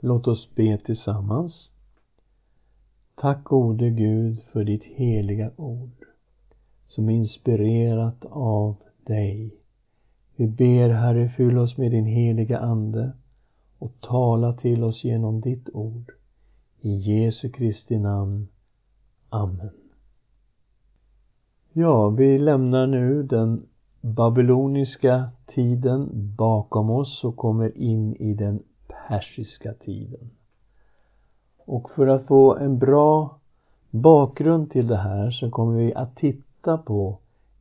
Låt oss be tillsammans. Tack gode Gud för ditt heliga ord som är inspirerat av dig. Vi ber Herre, fyll oss med din heliga Ande och tala till oss genom ditt ord. I Jesu Kristi namn. Amen. Ja, vi lämnar nu den babyloniska tiden bakom oss och kommer in i den persiska tiden. Och för att få en bra bakgrund till det här så kommer vi att titta på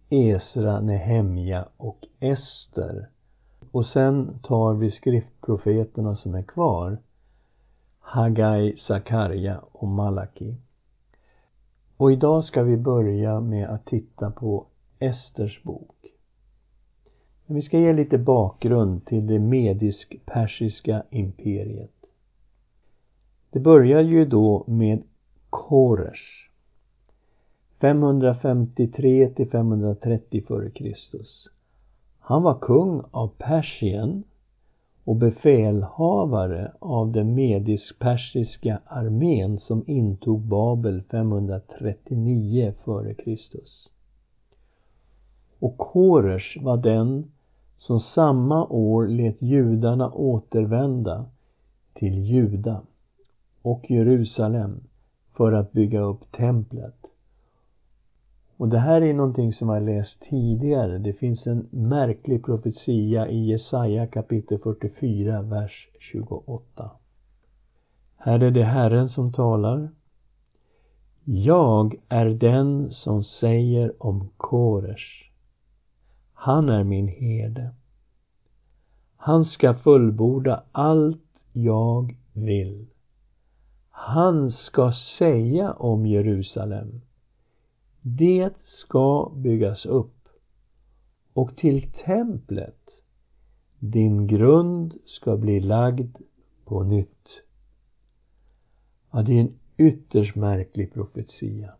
Esra, Nehemja och Ester. Och sen tar vi skriftprofeterna som är kvar. Hagai, Sakarja och Malaki. Och idag ska vi börja med att titta på Esters bok. Men vi ska ge lite bakgrund till det medisk-persiska imperiet. Det börjar ju då med Koresh 553 till 530 f.Kr. Han var kung av Persien och befälhavare av den medisk-persiska armén som intog Babel 539 f.Kr. Och Koresh var den som samma år lät judarna återvända till Juda och Jerusalem för att bygga upp templet. Och det här är någonting som jag läst tidigare. Det finns en märklig profetia i Jesaja kapitel 44, vers 28. Här är det Herren som talar. Jag är den som säger om Koresh han är min herde. Han ska fullborda allt jag vill. Han ska säga om Jerusalem. Det ska byggas upp och till templet din grund ska bli lagd på nytt. Ja, det är en ytterst märklig profetia.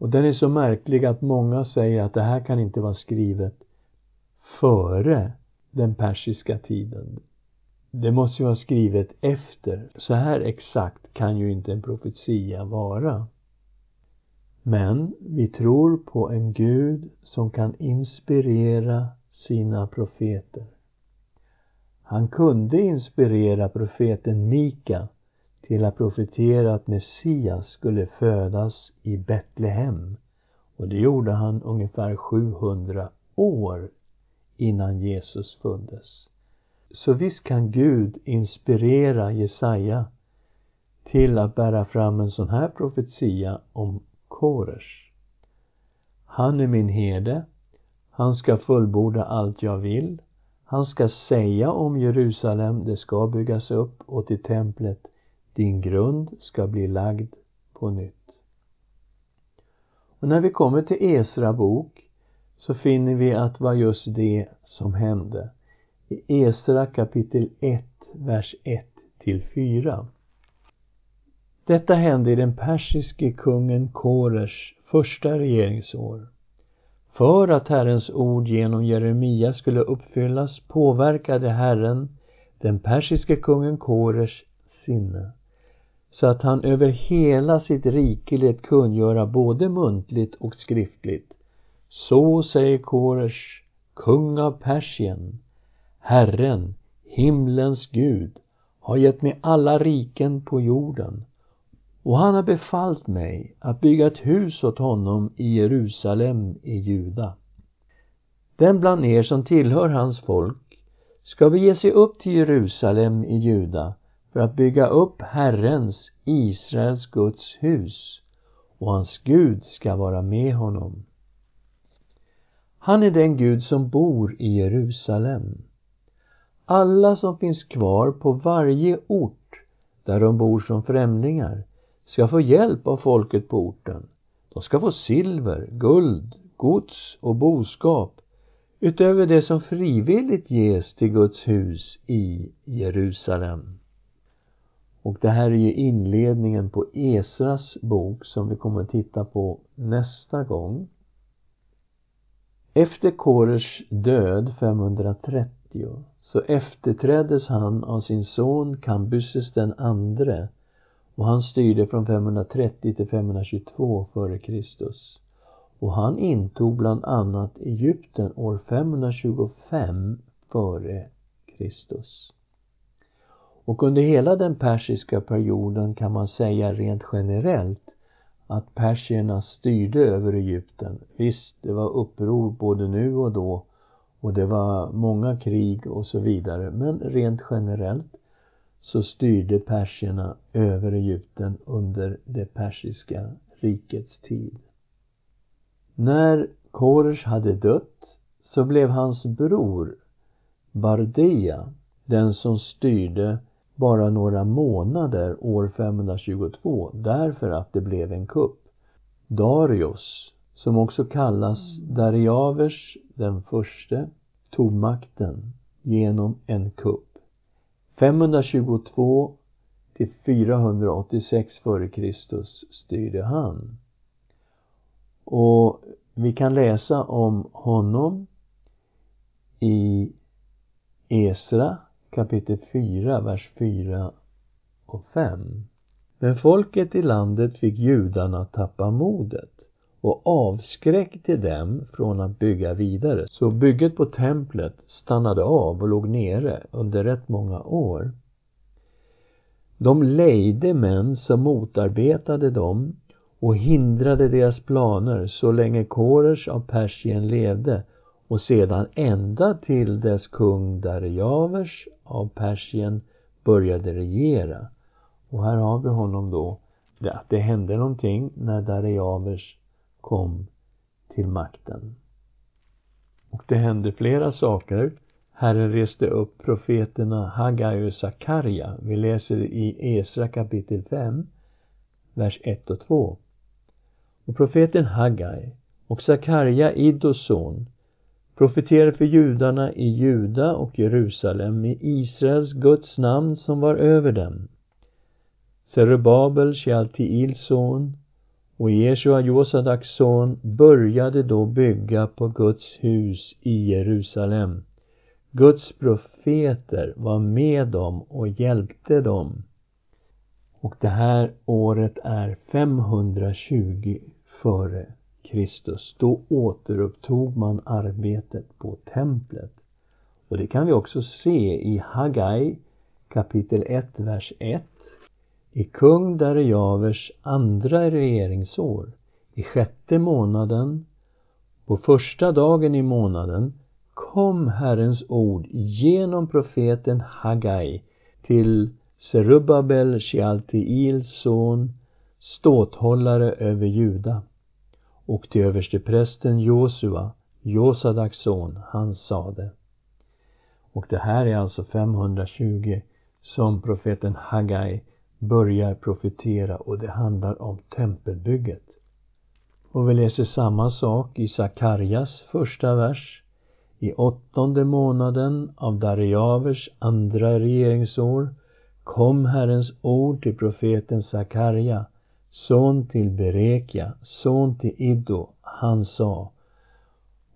Och den är så märklig att många säger att det här kan inte vara skrivet före den persiska tiden. Det måste ju vara skrivet efter. Så här exakt kan ju inte en profetia vara. Men vi tror på en Gud som kan inspirera sina profeter. Han kunde inspirera profeten Mika till att profetera att Messias skulle födas i Betlehem. Och det gjorde han ungefär 700 år innan Jesus föddes. Så visst kan Gud inspirera Jesaja till att bära fram en sån här profetia om Koresh. Han är min herde. Han ska fullborda allt jag vill. Han ska säga om Jerusalem, det ska byggas upp och till templet din grund ska bli lagd på nytt. Och när vi kommer till Esra bok så finner vi att det var just det som hände. I Esra kapitel 1, vers 1 till 4. Detta hände i den persiske kungen Kores första regeringsår. För att Herrens ord genom Jeremia skulle uppfyllas påverkade Herren den persiske kungen Kores sinne så att han över hela sitt rike lät kungöra både muntligt och skriftligt. Så säger Koresh, kung av Persien, Herren, himlens Gud, har gett mig alla riken på jorden och han har befallt mig att bygga ett hus åt honom i Jerusalem i Juda. Den bland er som tillhör hans folk ska bege sig upp till Jerusalem i Juda för att bygga upp Herrens, Israels Guds hus och hans Gud ska vara med honom. Han är den Gud som bor i Jerusalem. Alla som finns kvar på varje ort där de bor som främlingar ska få hjälp av folket på orten. De ska få silver, guld, gods och boskap utöver det som frivilligt ges till Guds hus i Jerusalem. Och det här är ju inledningen på Esras bok som vi kommer att titta på nästa gång. Efter Kores död 530 så efterträddes han av sin son Kambyses den andre och han styrde från 530 till 522 f.Kr. Och han intog bland annat Egypten år 525 f.Kr. Och under hela den persiska perioden kan man säga rent generellt att persierna styrde över Egypten. Visst, det var uppror både nu och då och det var många krig och så vidare. Men rent generellt så styrde persierna över Egypten under det persiska rikets tid. När Koresh hade dött så blev hans bror Bardia den som styrde bara några månader år 522 därför att det blev en kupp. Darius, som också kallas Dariavers den förste, tog makten genom en kupp. 522 till 486 f.Kr. styrde han. Och vi kan läsa om honom i Esra kapitel 4, vers 4 och 5. Men folket i landet fick judarna tappa modet och avskräckte dem från att bygga vidare. Så bygget på templet stannade av och låg nere under rätt många år. De lejde män som motarbetade dem och hindrade deras planer så länge Koresh av Persien levde och sedan ända till dess kung Darjavers av Persien började regera. Och här har vi honom då, att det hände någonting när Darjavers kom till makten. Och det hände flera saker. Herren reste upp profeterna Hagai och Sakarja. Vi läser i Esra kapitel 5, vers 1 och 2. Och profeten Hagai och Sakarja, Iddos son, profeterade för judarna i Juda och Jerusalem i Israels Guds namn som var över dem. Zerubabel, Shealtiils son, och Jeshua Josadaks son, började då bygga på Guds hus i Jerusalem. Guds profeter var med dem och hjälpte dem. Och det här året är 520 före Kristus. Då återupptog man arbetet på templet. Och det kan vi också se i Hagai kapitel 1, vers 1 i kung Darejavers andra regeringsår, i sjätte månaden, på första dagen i månaden, kom Herrens ord genom profeten Hagai till Serubabel, Shealtiels son, ståthållare över Juda, och till översteprästen Josua, Josadaks son, han sade. Och det här är alltså 520 som profeten Hagai börjar profetera och det handlar om tempelbygget. Och vi läser samma sak i Sakarjas första vers. I åttonde månaden av Darjavers andra regeringsår kom Herrens ord till profeten Sakarja, son till Berekia, son till Iddo. Han sa,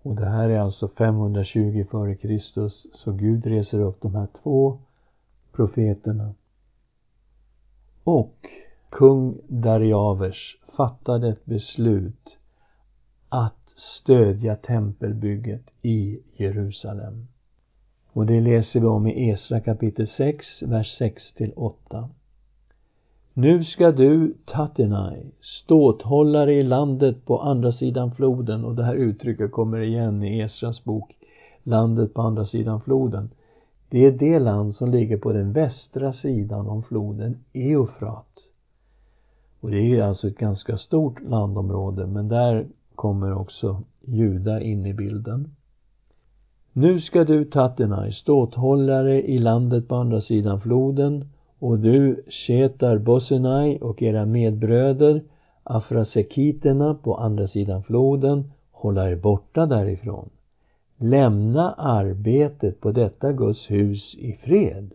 och det här är alltså 520 f.Kr. Så Gud reser upp de här två profeterna och kung Darjavers fattade ett beslut att stödja tempelbygget i Jerusalem. Och det läser vi om i Esra kapitel 6, vers 6 till 8. Nu ska du, Tatenai, ståthållare i landet på andra sidan floden. Och det här uttrycket kommer igen i Esras bok, landet på andra sidan floden. Det är det land som ligger på den västra sidan om floden Eufrat. Och det är alltså ett ganska stort landområde, men där kommer också Juda in i bilden. Nu ska du Tatenai, ståthållare i landet på andra sidan floden, och du Shetar Bosenai och era medbröder, Afrasekiterna på andra sidan floden, hålla er borta därifrån. Lämna arbetet på detta Guds hus i fred.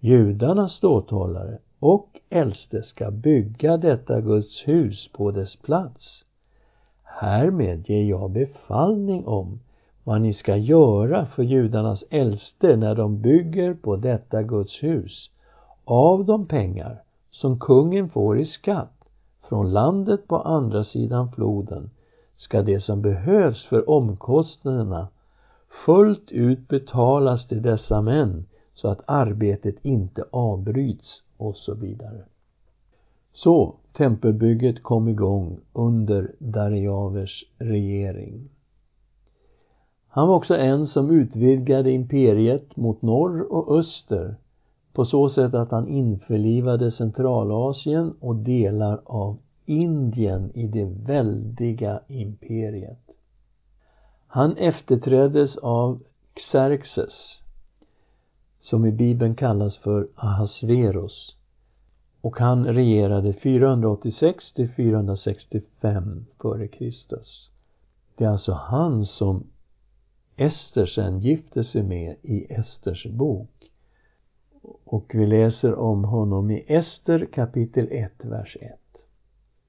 Judarnas ståthållare och äldste ska bygga detta Guds hus på dess plats. Härmed ger jag befallning om vad ni ska göra för judarnas äldste när de bygger på detta Guds hus av de pengar som kungen får i skatt från landet på andra sidan floden ska det som behövs för omkostnaderna fullt ut betalas till dessa män så att arbetet inte avbryts och så vidare. Så tempelbygget kom igång under Darijavers regering. Han var också en som utvidgade imperiet mot norr och öster på så sätt att han införlivade Centralasien och delar av Indien i det väldiga imperiet. Han efterträddes av Xerxes som i Bibeln kallas för Ahasverus, och han regerade 486 till 465 f.Kr. Det är alltså han som Ester sen gifte sig med i Esters bok. Och vi läser om honom i Ester kapitel 1, vers 1.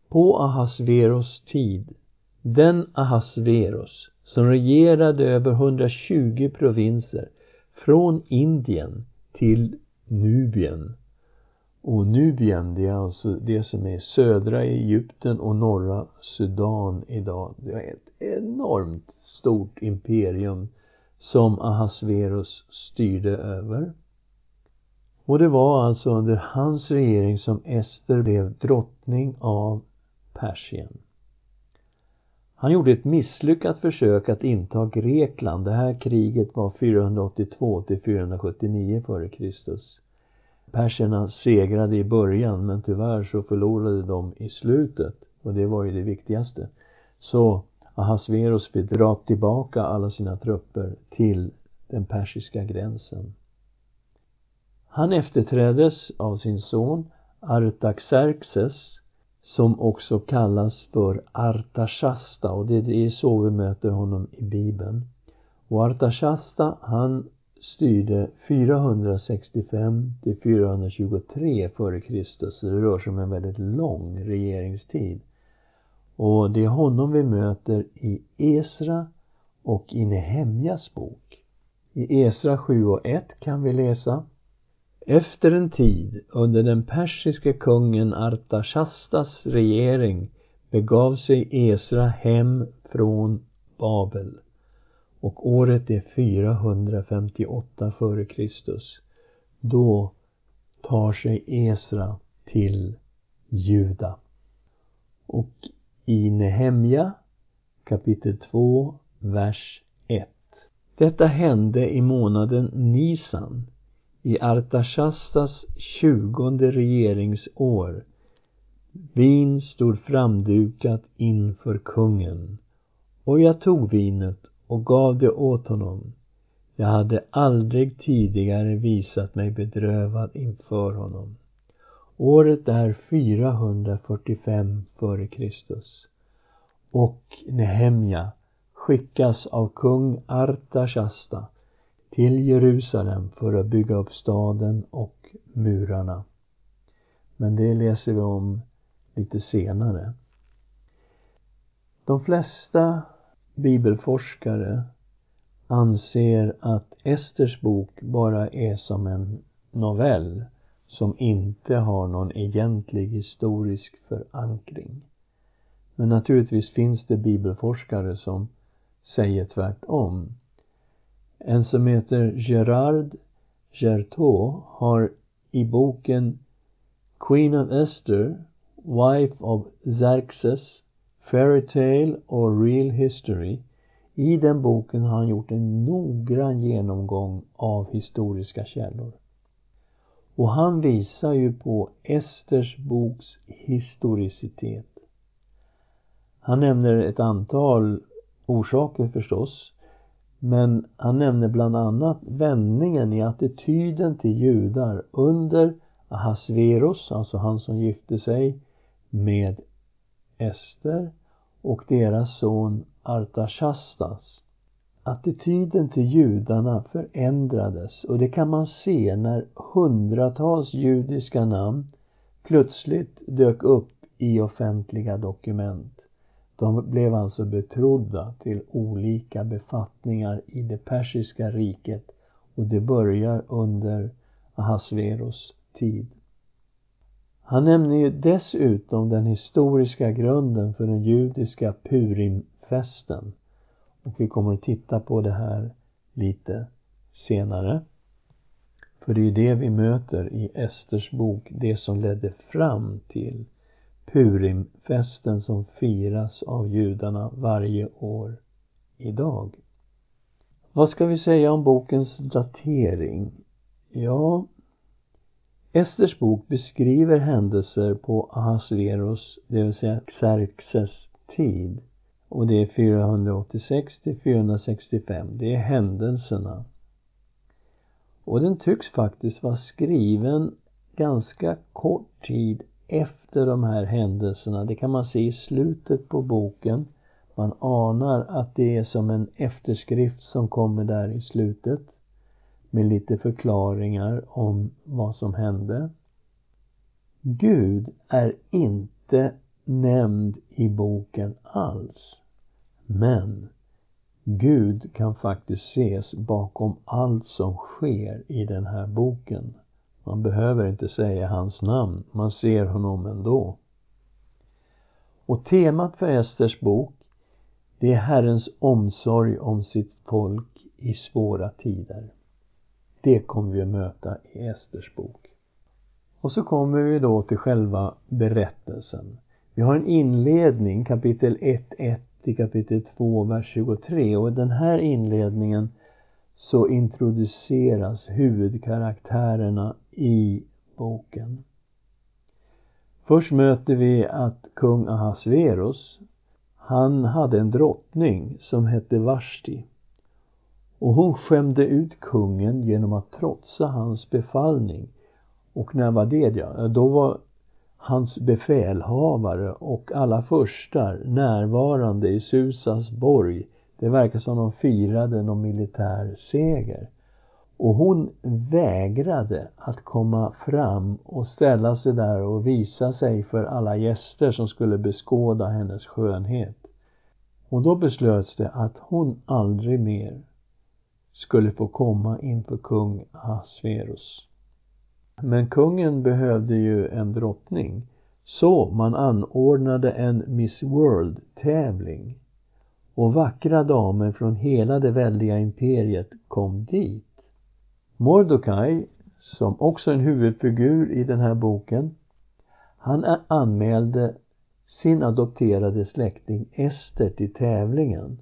På Ahasveros tid, den Ahasveros som regerade över 120 provinser från Indien till Nubien. Och Nubien, det är alltså det som är södra Egypten och norra Sudan idag. Det är ett enormt stort imperium som Ahasverus styrde över. Och det var alltså under hans regering som Ester blev drottning av Persien. Han gjorde ett misslyckat försök att inta Grekland. Det här kriget var 482 till 479 f.Kr. Perserna segrade i början men tyvärr så förlorade de i slutet och det var ju det viktigaste. Så Ahasveros fick dra tillbaka alla sina trupper till den persiska gränsen. Han efterträddes av sin son Artaxerxes som också kallas för Artashasta och det är så vi möter honom i Bibeln. Och Artashasta han styrde 465 till 423 f.Kr. Så det rör sig om en väldigt lång regeringstid. Och det är honom vi möter i Esra och i Nehemjas bok. I Esra 7 och 1 kan vi läsa efter en tid under den persiske kungen Artashastas regering begav sig Esra hem från Babel och året är 458 f.Kr. Då tar sig Esra till Juda. Och i Nehemja kapitel 2, vers 1. Detta hände i månaden Nisan i Artashastas tjugonde regeringsår. Vin stod framdukat inför kungen och jag tog vinet och gav det åt honom. Jag hade aldrig tidigare visat mig bedrövad inför honom. Året är 445 f.Kr. Och Nehemja skickas av kung Artashasta till Jerusalem för att bygga upp staden och murarna. Men det läser vi om lite senare. De flesta bibelforskare anser att Esters bok bara är som en novell som inte har någon egentlig historisk förankring. Men naturligtvis finns det bibelforskare som säger tvärtom. En som heter Gerard Gertaud har i boken Queen of Esther, Wife of Xerxes, Fairy Tale or Real History i den boken har han gjort en noggrann genomgång av historiska källor. Och han visar ju på Esters boks historicitet. Han nämner ett antal orsaker förstås. Men han nämner bland annat vändningen i attityden till judar under Ahasverus, alltså han som gifte sig med Ester och deras son Artashastas. Attityden till judarna förändrades och det kan man se när hundratals judiska namn plötsligt dök upp i offentliga dokument. De blev alltså betrodda till olika befattningar i det persiska riket och det börjar under Ahasveros tid. Han nämner ju dessutom den historiska grunden för den judiska Purimfesten. Och vi kommer att titta på det här lite senare. För det är ju det vi möter i Esters bok, det som ledde fram till Purimfesten som firas av judarna varje år idag. Vad ska vi säga om bokens datering? Ja, Esters bok beskriver händelser på Ahasveros, det vill säga Xerxes tid. Och det är 486 till 465. Det är händelserna. Och den tycks faktiskt vara skriven ganska kort tid efter de här händelserna. Det kan man se i slutet på boken. Man anar att det är som en efterskrift som kommer där i slutet med lite förklaringar om vad som hände. Gud är inte nämnd i boken alls. Men Gud kan faktiskt ses bakom allt som sker i den här boken. Man behöver inte säga hans namn, man ser honom ändå. Och temat för Esters bok, det är Herrens omsorg om sitt folk i svåra tider. Det kommer vi att möta i Esters bok. Och så kommer vi då till själva berättelsen. Vi har en inledning, kapitel 1.1 till kapitel 2, vers 23. Och i den här inledningen så introduceras huvudkaraktärerna i boken. Först möter vi att kung Ahasverus han hade en drottning som hette Vashti. Och hon skämde ut kungen genom att trotsa hans befallning. Och när var det? Ja, då var hans befälhavare och alla furstar närvarande i Susas borg. Det verkar som de firade någon militär seger. Och hon vägrade att komma fram och ställa sig där och visa sig för alla gäster som skulle beskåda hennes skönhet. Och då beslöts det att hon aldrig mer skulle få komma inför kung Ahasverus. Men kungen behövde ju en drottning. Så man anordnade en Miss World-tävling. Och vackra damer från hela det väldiga imperiet kom dit. Mordokaj, som också är en huvudfigur i den här boken, han anmälde sin adopterade släkting Ester till tävlingen.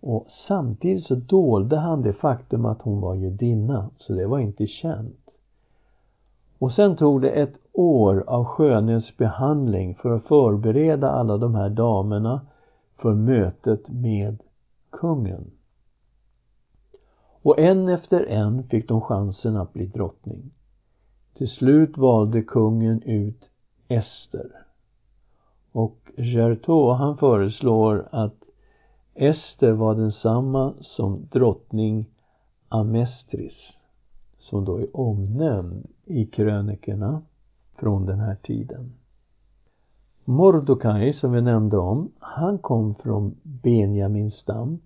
Och samtidigt så dolde han det faktum att hon var judinna, så det var inte känt. Och sen tog det ett år av skönhetsbehandling för att förbereda alla de här damerna för mötet med kungen. Och en efter en fick de chansen att bli drottning. Till slut valde kungen ut Ester. Och Gertot han föreslår att Ester var densamma som drottning Amestris som då är omnämnd i krönikerna från den här tiden. Mordokaj som vi nämnde om, han kom från Benjamins stam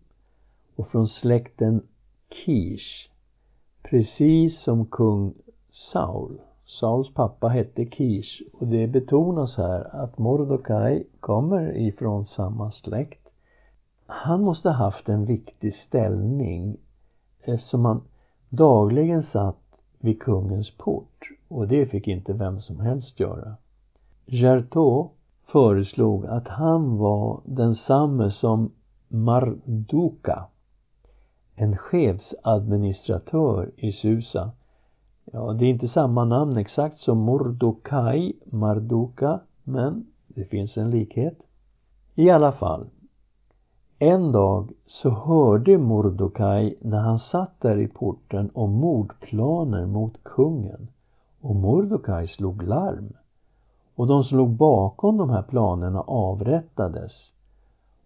och från släkten Kish. Precis som kung Saul. Sauls pappa hette Kish och det betonas här att Mordokaj kommer ifrån samma släkt. Han måste ha haft en viktig ställning eftersom han dagligen satt vid kungens port och det fick inte vem som helst göra. Gertot föreslog att han var densamme som Marduka, en chefsadministratör i Susa. Ja, det är inte samma namn exakt som Mordokaj, Marduka, men det finns en likhet. I alla fall, en dag så hörde Mordokaj när han satt där i porten om mordplaner mot kungen och Mordokaj slog larm. Och de som låg bakom de här planerna avrättades.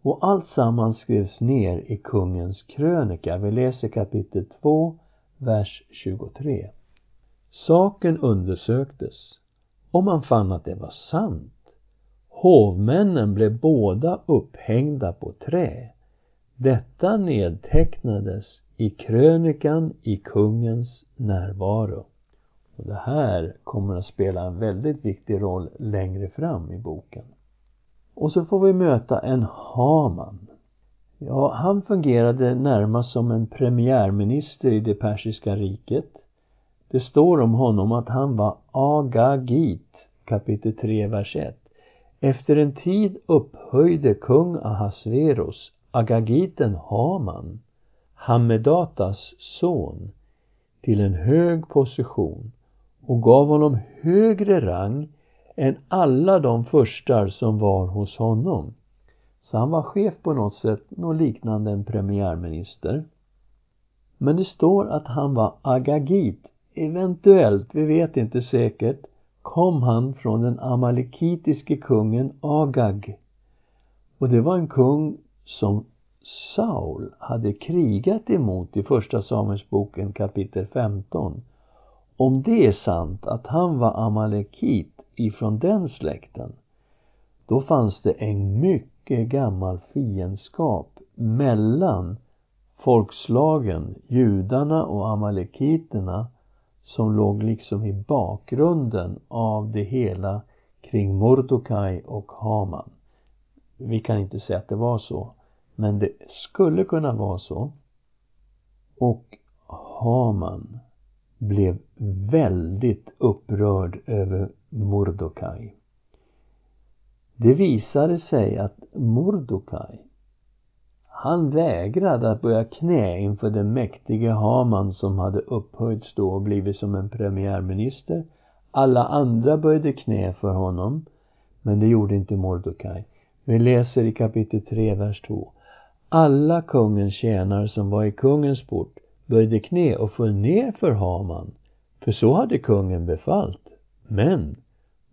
Och allt sammans skrevs ner i kungens krönika. Vi läser kapitel 2, vers 23. Saken undersöktes och man fann att det var sant Hovmännen blev båda upphängda på trä. Detta nedtecknades i krönikan i kungens närvaro. Och det här kommer att spela en väldigt viktig roll längre fram i boken. Och så får vi möta en Haman. Ja, han fungerade närmast som en premiärminister i det persiska riket. Det står om honom att han var Agagit, kapitel 3, vers 1. Efter en tid upphöjde kung Ahasverus, Agagiten Haman, Hammedatas son, till en hög position och gav honom högre rang än alla de förstar som var hos honom. Så han var chef på något sätt, något liknande en premiärminister. Men det står att han var agagit. Eventuellt, vi vet inte säkert, kom han från den amalekitiske kungen Agag. Och det var en kung som Saul hade krigat emot i Första Samuelsboken kapitel 15. Om det är sant att han var amalekit ifrån den släkten, då fanns det en mycket gammal fiendskap mellan folkslagen, judarna och amalekiterna som låg liksom i bakgrunden av det hela kring Mordokaj och Haman. Vi kan inte säga att det var så, men det skulle kunna vara så. Och Haman blev väldigt upprörd över Mordokaj. Det visade sig att Mordokaj han vägrade att böja knä inför den mäktige Haman som hade upphöjts då och blivit som en premiärminister. Alla andra böjde knä för honom, men det gjorde inte Mordokaj. Vi läser i kapitel 3, vers 2. Alla kungens tjänare som var i kungens port böjde knä och föll ner för Haman, för så hade kungen befallt. Men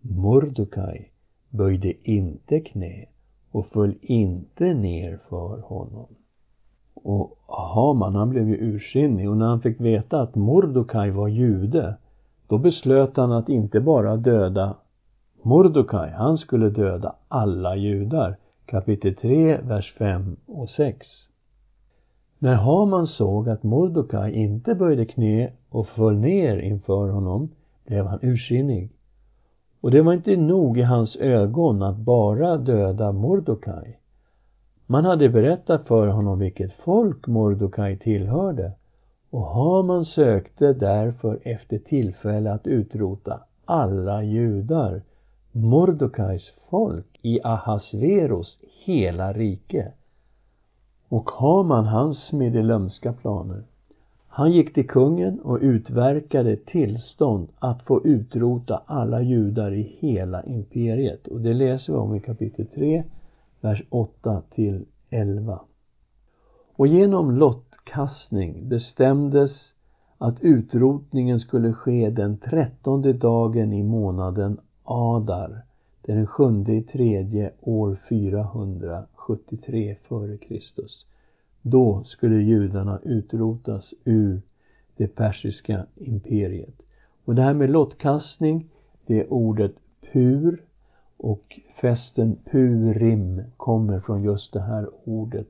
Mordokaj böjde inte knä och föll inte ner för honom. Och Haman, han blev ju ursinnig och när han fick veta att Mordokaj var jude, då beslöt han att inte bara döda Mordokaj, han skulle döda alla judar. Kapitel 3, vers 5 och 6. När Haman såg att Mordokaj inte böjde knä och föll ner inför honom blev han ursinnig. Och det var inte nog i hans ögon att bara döda Mordokaj. Man hade berättat för honom vilket folk Mordokaj tillhörde och Haman sökte därför efter tillfälle att utrota alla judar, Mordokajs folk i Ahasveros hela rike. Och Haman han smidde lömska planer. Han gick till kungen och utverkade tillstånd att få utrota alla judar i hela imperiet. Och det läser vi om i kapitel 3, vers 8 till 11. Och genom lottkastning bestämdes att utrotningen skulle ske den trettonde dagen i månaden Adar. Den sjunde i tredje år 473 f.Kr. Då skulle judarna utrotas ur det persiska imperiet. Och det här med lottkastning, det är ordet pur och festen purim kommer från just det här ordet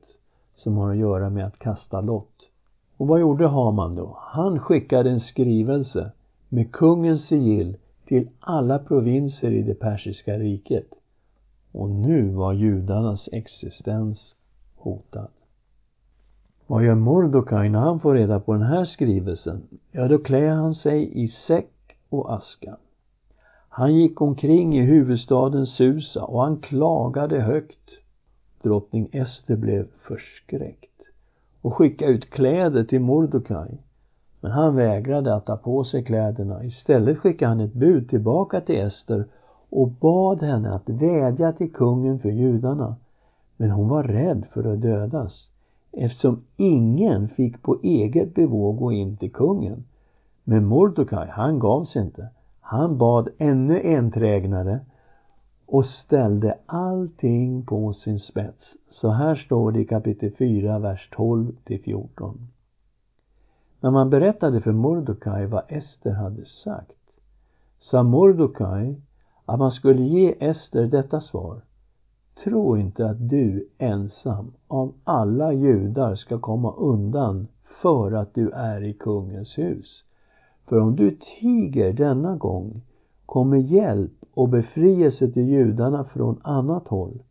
som har att göra med att kasta lott. Och vad gjorde Haman då? Han skickade en skrivelse med kungens sigill till alla provinser i det persiska riket. Och nu var judarnas existens hotad. Vad gör Mordokaj när han får reda på den här skrivelsen? Ja, då klär han sig i säck och aska. Han gick omkring i huvudstaden Susa och han klagade högt. Drottning Ester blev förskräckt och skickade ut kläder till Mordokaj. Men han vägrade att ta på sig kläderna. Istället skickade han ett bud tillbaka till Ester och bad henne att vädja till kungen för judarna. Men hon var rädd för att dödas eftersom ingen fick på eget bevåg gå in till kungen. Men Mordokaj, han gav sig inte. Han bad ännu enträgnare och ställde allting på sin spets. Så här står det i kapitel 4, vers 12 till 14. När man berättade för Mordokaj vad Ester hade sagt sa Mordokaj att man skulle ge Ester detta svar. Tro inte att du ensam av alla judar ska komma undan för att du är i kungens hus. För om du tiger denna gång kommer hjälp och befrielse till judarna från annat håll.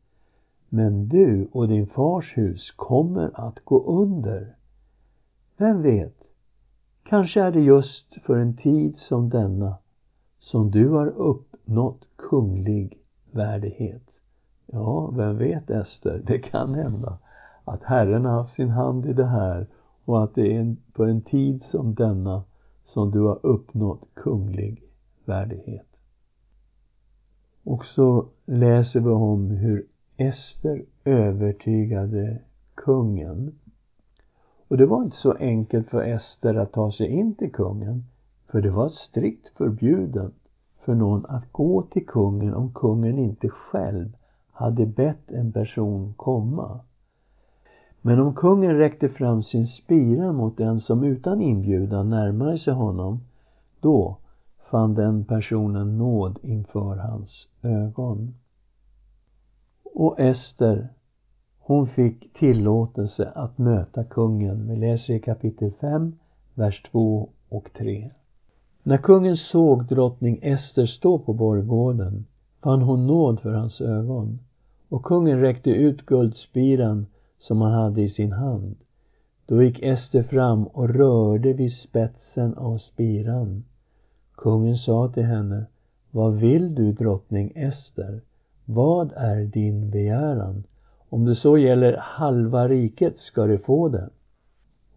Men du och din fars hus kommer att gå under. Vem vet, kanske är det just för en tid som denna som du har uppnått kunglig värdighet. Ja, vem vet Ester, det kan hända att Herren har haft sin hand i det här och att det är på en tid som denna som du har uppnått kunglig värdighet. Och så läser vi om hur Ester övertygade kungen. Och det var inte så enkelt för Ester att ta sig in till kungen, för det var strikt förbjudet för någon att gå till kungen om kungen inte själv hade bett en person komma. Men om kungen räckte fram sin spira mot den som utan inbjudan närmade sig honom, då fann den personen nåd inför hans ögon. Och Ester, hon fick tillåtelse att möta kungen. Vi läser i kapitel 5, vers 2 och 3. När kungen såg drottning Ester stå på borggården fann hon nåd för hans ögon och kungen räckte ut guldspiran som han hade i sin hand. Då gick Ester fram och rörde vid spetsen av spiran. Kungen sa till henne, Vad vill du, drottning Ester? Vad är din begäran? Om det så gäller halva riket ska du få det.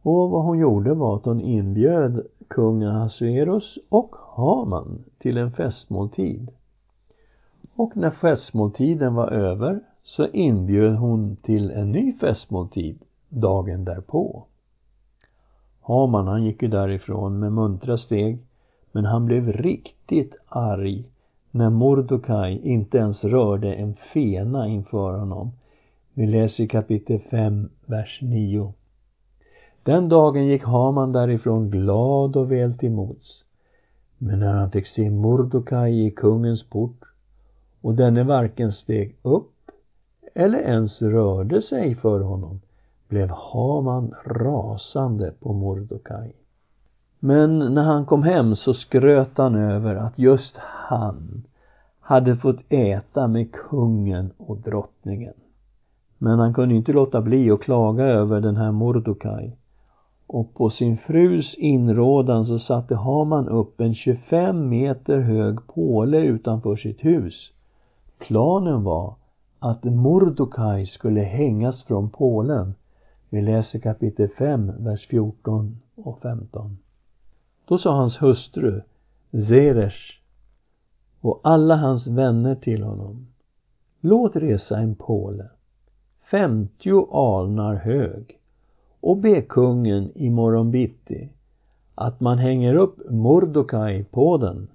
Och vad hon gjorde var att hon inbjöd kung Ahasveros och Haman till en festmåltid. Och när festmåltiden var över så inbjöd hon till en ny festmåltid dagen därpå. Haman han gick ju därifrån med muntra steg men han blev riktigt arg när Mordokaj inte ens rörde en fena inför honom. Vi läser i kapitel 5, vers 9. Den dagen gick Haman därifrån glad och väl till mots. Men när han fick se Mordokaj i kungens port och denne varken steg upp eller ens rörde sig för honom blev Haman rasande på Mordokaj. Men när han kom hem så skröt han över att just han hade fått äta med kungen och drottningen. Men han kunde inte låta bli att klaga över den här Mordokaj. Och på sin frus inrådan så satte Haman upp en 25 meter hög påle utanför sitt hus. Planen var att Mordokaj skulle hängas från Polen. Vi läser kapitel 5, vers 14 och 15. Då sa hans hustru Zeresh och alla hans vänner till honom Låt resa en påle, femtio alnar hög och be kungen i morgon bitti att man hänger upp Mordokaj på den.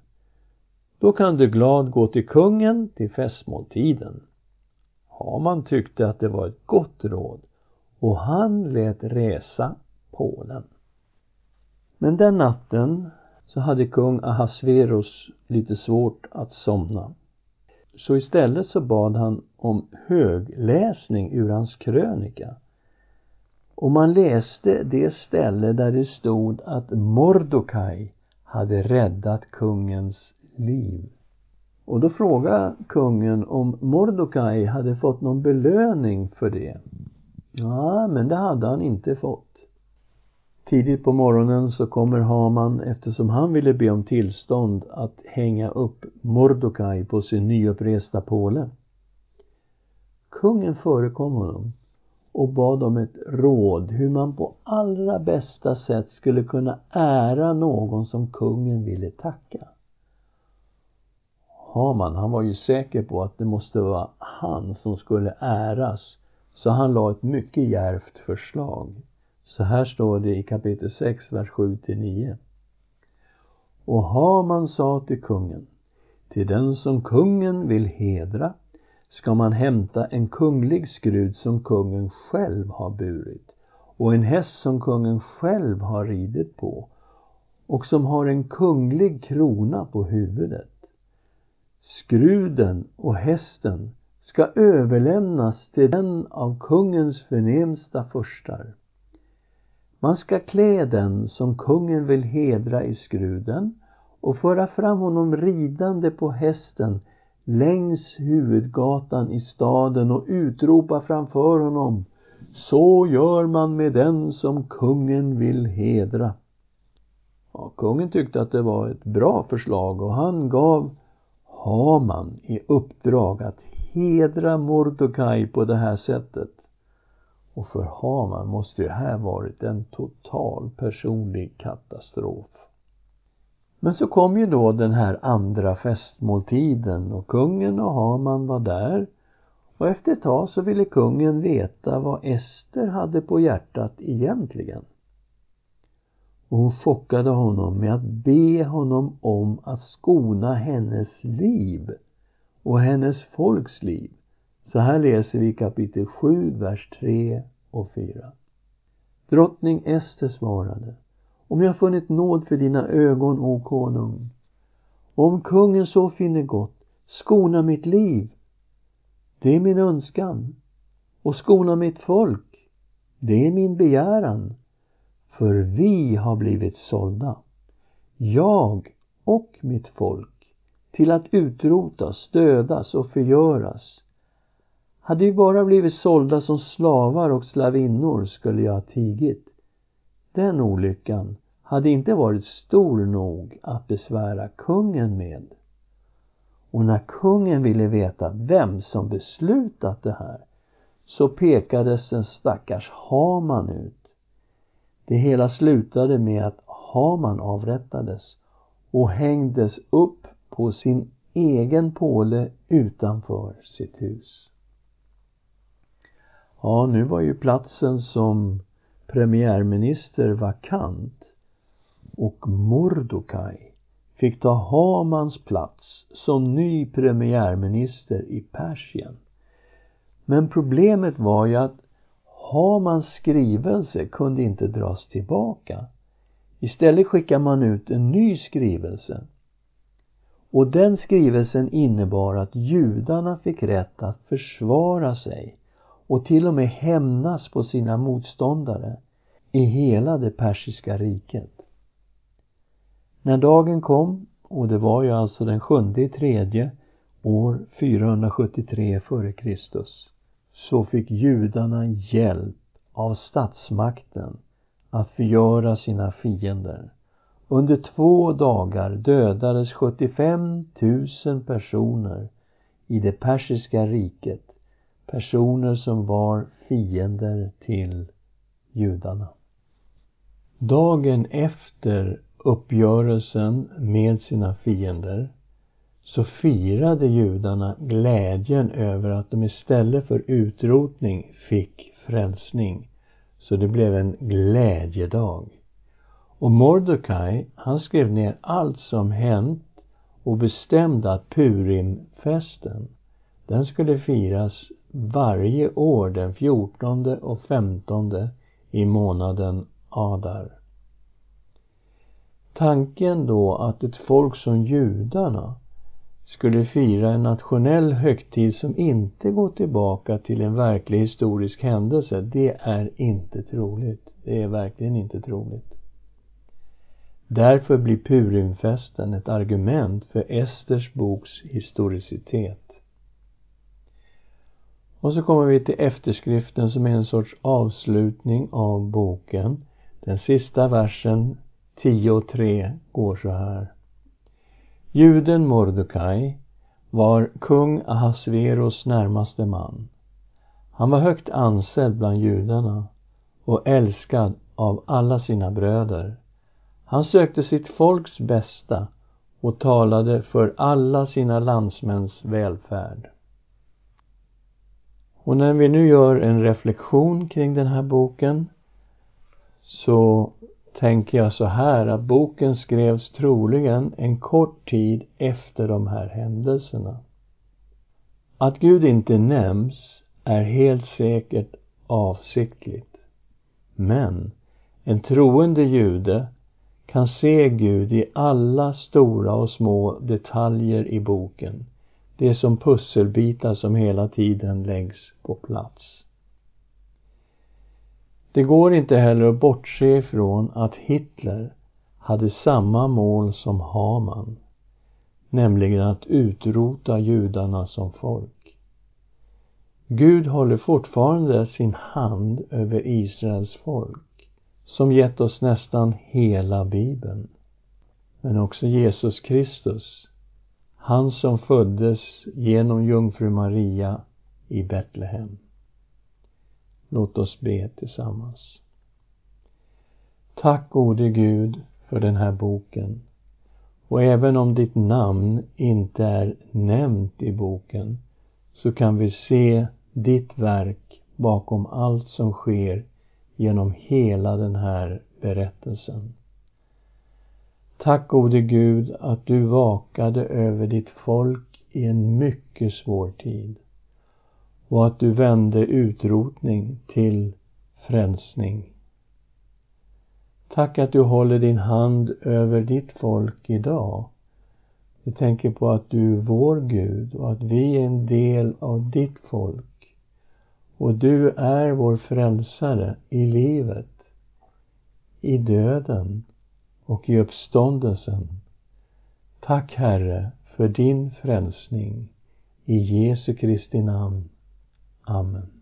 Då kan du glad gå till kungen till festmåltiden. Haman tyckte att det var ett gott råd och han lät resa pålen. Men den natten så hade kung Ahasverus lite svårt att somna. Så istället så bad han om högläsning ur hans krönika. Och man läste det ställe där det stod att Mordokaj hade räddat kungens liv. Och då frågade kungen om Mordokaj hade fått någon belöning för det. Ja, men det hade han inte fått. Tidigt på morgonen så kommer Haman eftersom han ville be om tillstånd att hänga upp Mordokaj på sin nyuppresta påle. Kungen förekom honom och bad om ett råd hur man på allra bästa sätt skulle kunna ära någon som kungen ville tacka. Haman, han var ju säker på att det måste vara han som skulle äras, så han la ett mycket djärvt förslag. Så här står det i kapitel 6, vers 7 till 9. Och Haman sa till kungen, till den som kungen vill hedra ska man hämta en kunglig skrud som kungen själv har burit och en häst som kungen själv har ridit på och som har en kunglig krona på huvudet. Skruden och hästen ska överlämnas till den av kungens förnämsta förstar. Man ska klä den som kungen vill hedra i skruden och föra fram honom ridande på hästen längs huvudgatan i staden och utropa framför honom Så gör man med den som kungen vill hedra. Ja, kungen tyckte att det var ett bra förslag och han gav Haman i uppdrag att hedra Mordokaj på det här sättet. Och för Haman måste det här varit en total personlig katastrof. Men så kom ju då den här andra festmåltiden och kungen och Haman var där. Och efter ett tag så ville kungen veta vad Ester hade på hjärtat egentligen. Och hon chockade honom med att be honom om att skona hennes liv och hennes folks liv. Så här läser vi kapitel 7, vers 3 och 4. Drottning Ester svarade Om jag funnit nåd för dina ögon, o konung, och om kungen så finner gott, skona mitt liv. Det är min önskan. Och skona mitt folk. Det är min begäran. För vi har blivit sålda. Jag och mitt folk till att utrotas, dödas och förgöras. Hade vi bara blivit sålda som slavar och slavinnor skulle jag ha tigit. Den olyckan hade inte varit stor nog att besvära kungen med. Och när kungen ville veta vem som beslutat det här så pekades den stackars Haman ut. Det hela slutade med att Haman avrättades och hängdes upp på sin egen påle utanför sitt hus. Ja, nu var ju platsen som premiärminister vakant och Mordokaj fick ta Hamans plats som ny premiärminister i Persien. Men problemet var ju att Hamans skrivelse kunde inte dras tillbaka. Istället skickar man ut en ny skrivelse. Och den skrivelsen innebar att judarna fick rätt att försvara sig och till och med hämnas på sina motståndare i hela det persiska riket. När dagen kom, och det var ju alltså den sjunde i tredje, år 473 f.Kr så fick judarna hjälp av statsmakten att förgöra sina fiender. Under två dagar dödades 75 000 personer i det persiska riket personer som var fiender till judarna. Dagen efter uppgörelsen med sina fiender så firade judarna glädjen över att de istället för utrotning fick frälsning. Så det blev en glädjedag. Och Mordecai, han skrev ner allt som hänt och bestämde att Purimfesten, den skulle firas varje år den 14 och 15 i månaden Adar. Tanken då att ett folk som judarna skulle fira en nationell högtid som inte går tillbaka till en verklig historisk händelse, det är inte troligt. Det är verkligen inte troligt. Därför blir Purimfesten ett argument för Esters boks historicitet. Och så kommer vi till efterskriften som är en sorts avslutning av boken. Den sista versen, 10.3, går så här. Juden Mordecai var kung Ahasveros närmaste man. Han var högt ansedd bland judarna och älskad av alla sina bröder. Han sökte sitt folks bästa och talade för alla sina landsmäns välfärd. Och när vi nu gör en reflektion kring den här boken så tänker jag så här att boken skrevs troligen en kort tid efter de här händelserna. Att Gud inte nämns är helt säkert avsiktligt. Men en troende jude kan se Gud i alla stora och små detaljer i boken Det är som pusselbitar som hela tiden läggs på plats. Det går inte heller att bortse ifrån att Hitler hade samma mål som Haman, nämligen att utrota judarna som folk. Gud håller fortfarande sin hand över Israels folk, som gett oss nästan hela Bibeln. Men också Jesus Kristus, han som föddes genom jungfru Maria i Betlehem. Låt oss be tillsammans. Tack gode Gud för den här boken. Och även om ditt namn inte är nämnt i boken så kan vi se ditt verk bakom allt som sker genom hela den här berättelsen. Tack gode Gud att du vakade över ditt folk i en mycket svår tid och att du vände utrotning till frälsning. Tack att du håller din hand över ditt folk idag. Vi tänker på att du är vår Gud och att vi är en del av ditt folk. Och du är vår frälsare i livet, i döden och i uppståndelsen. Tack Herre för din frälsning. I Jesu Kristi namn. Amen.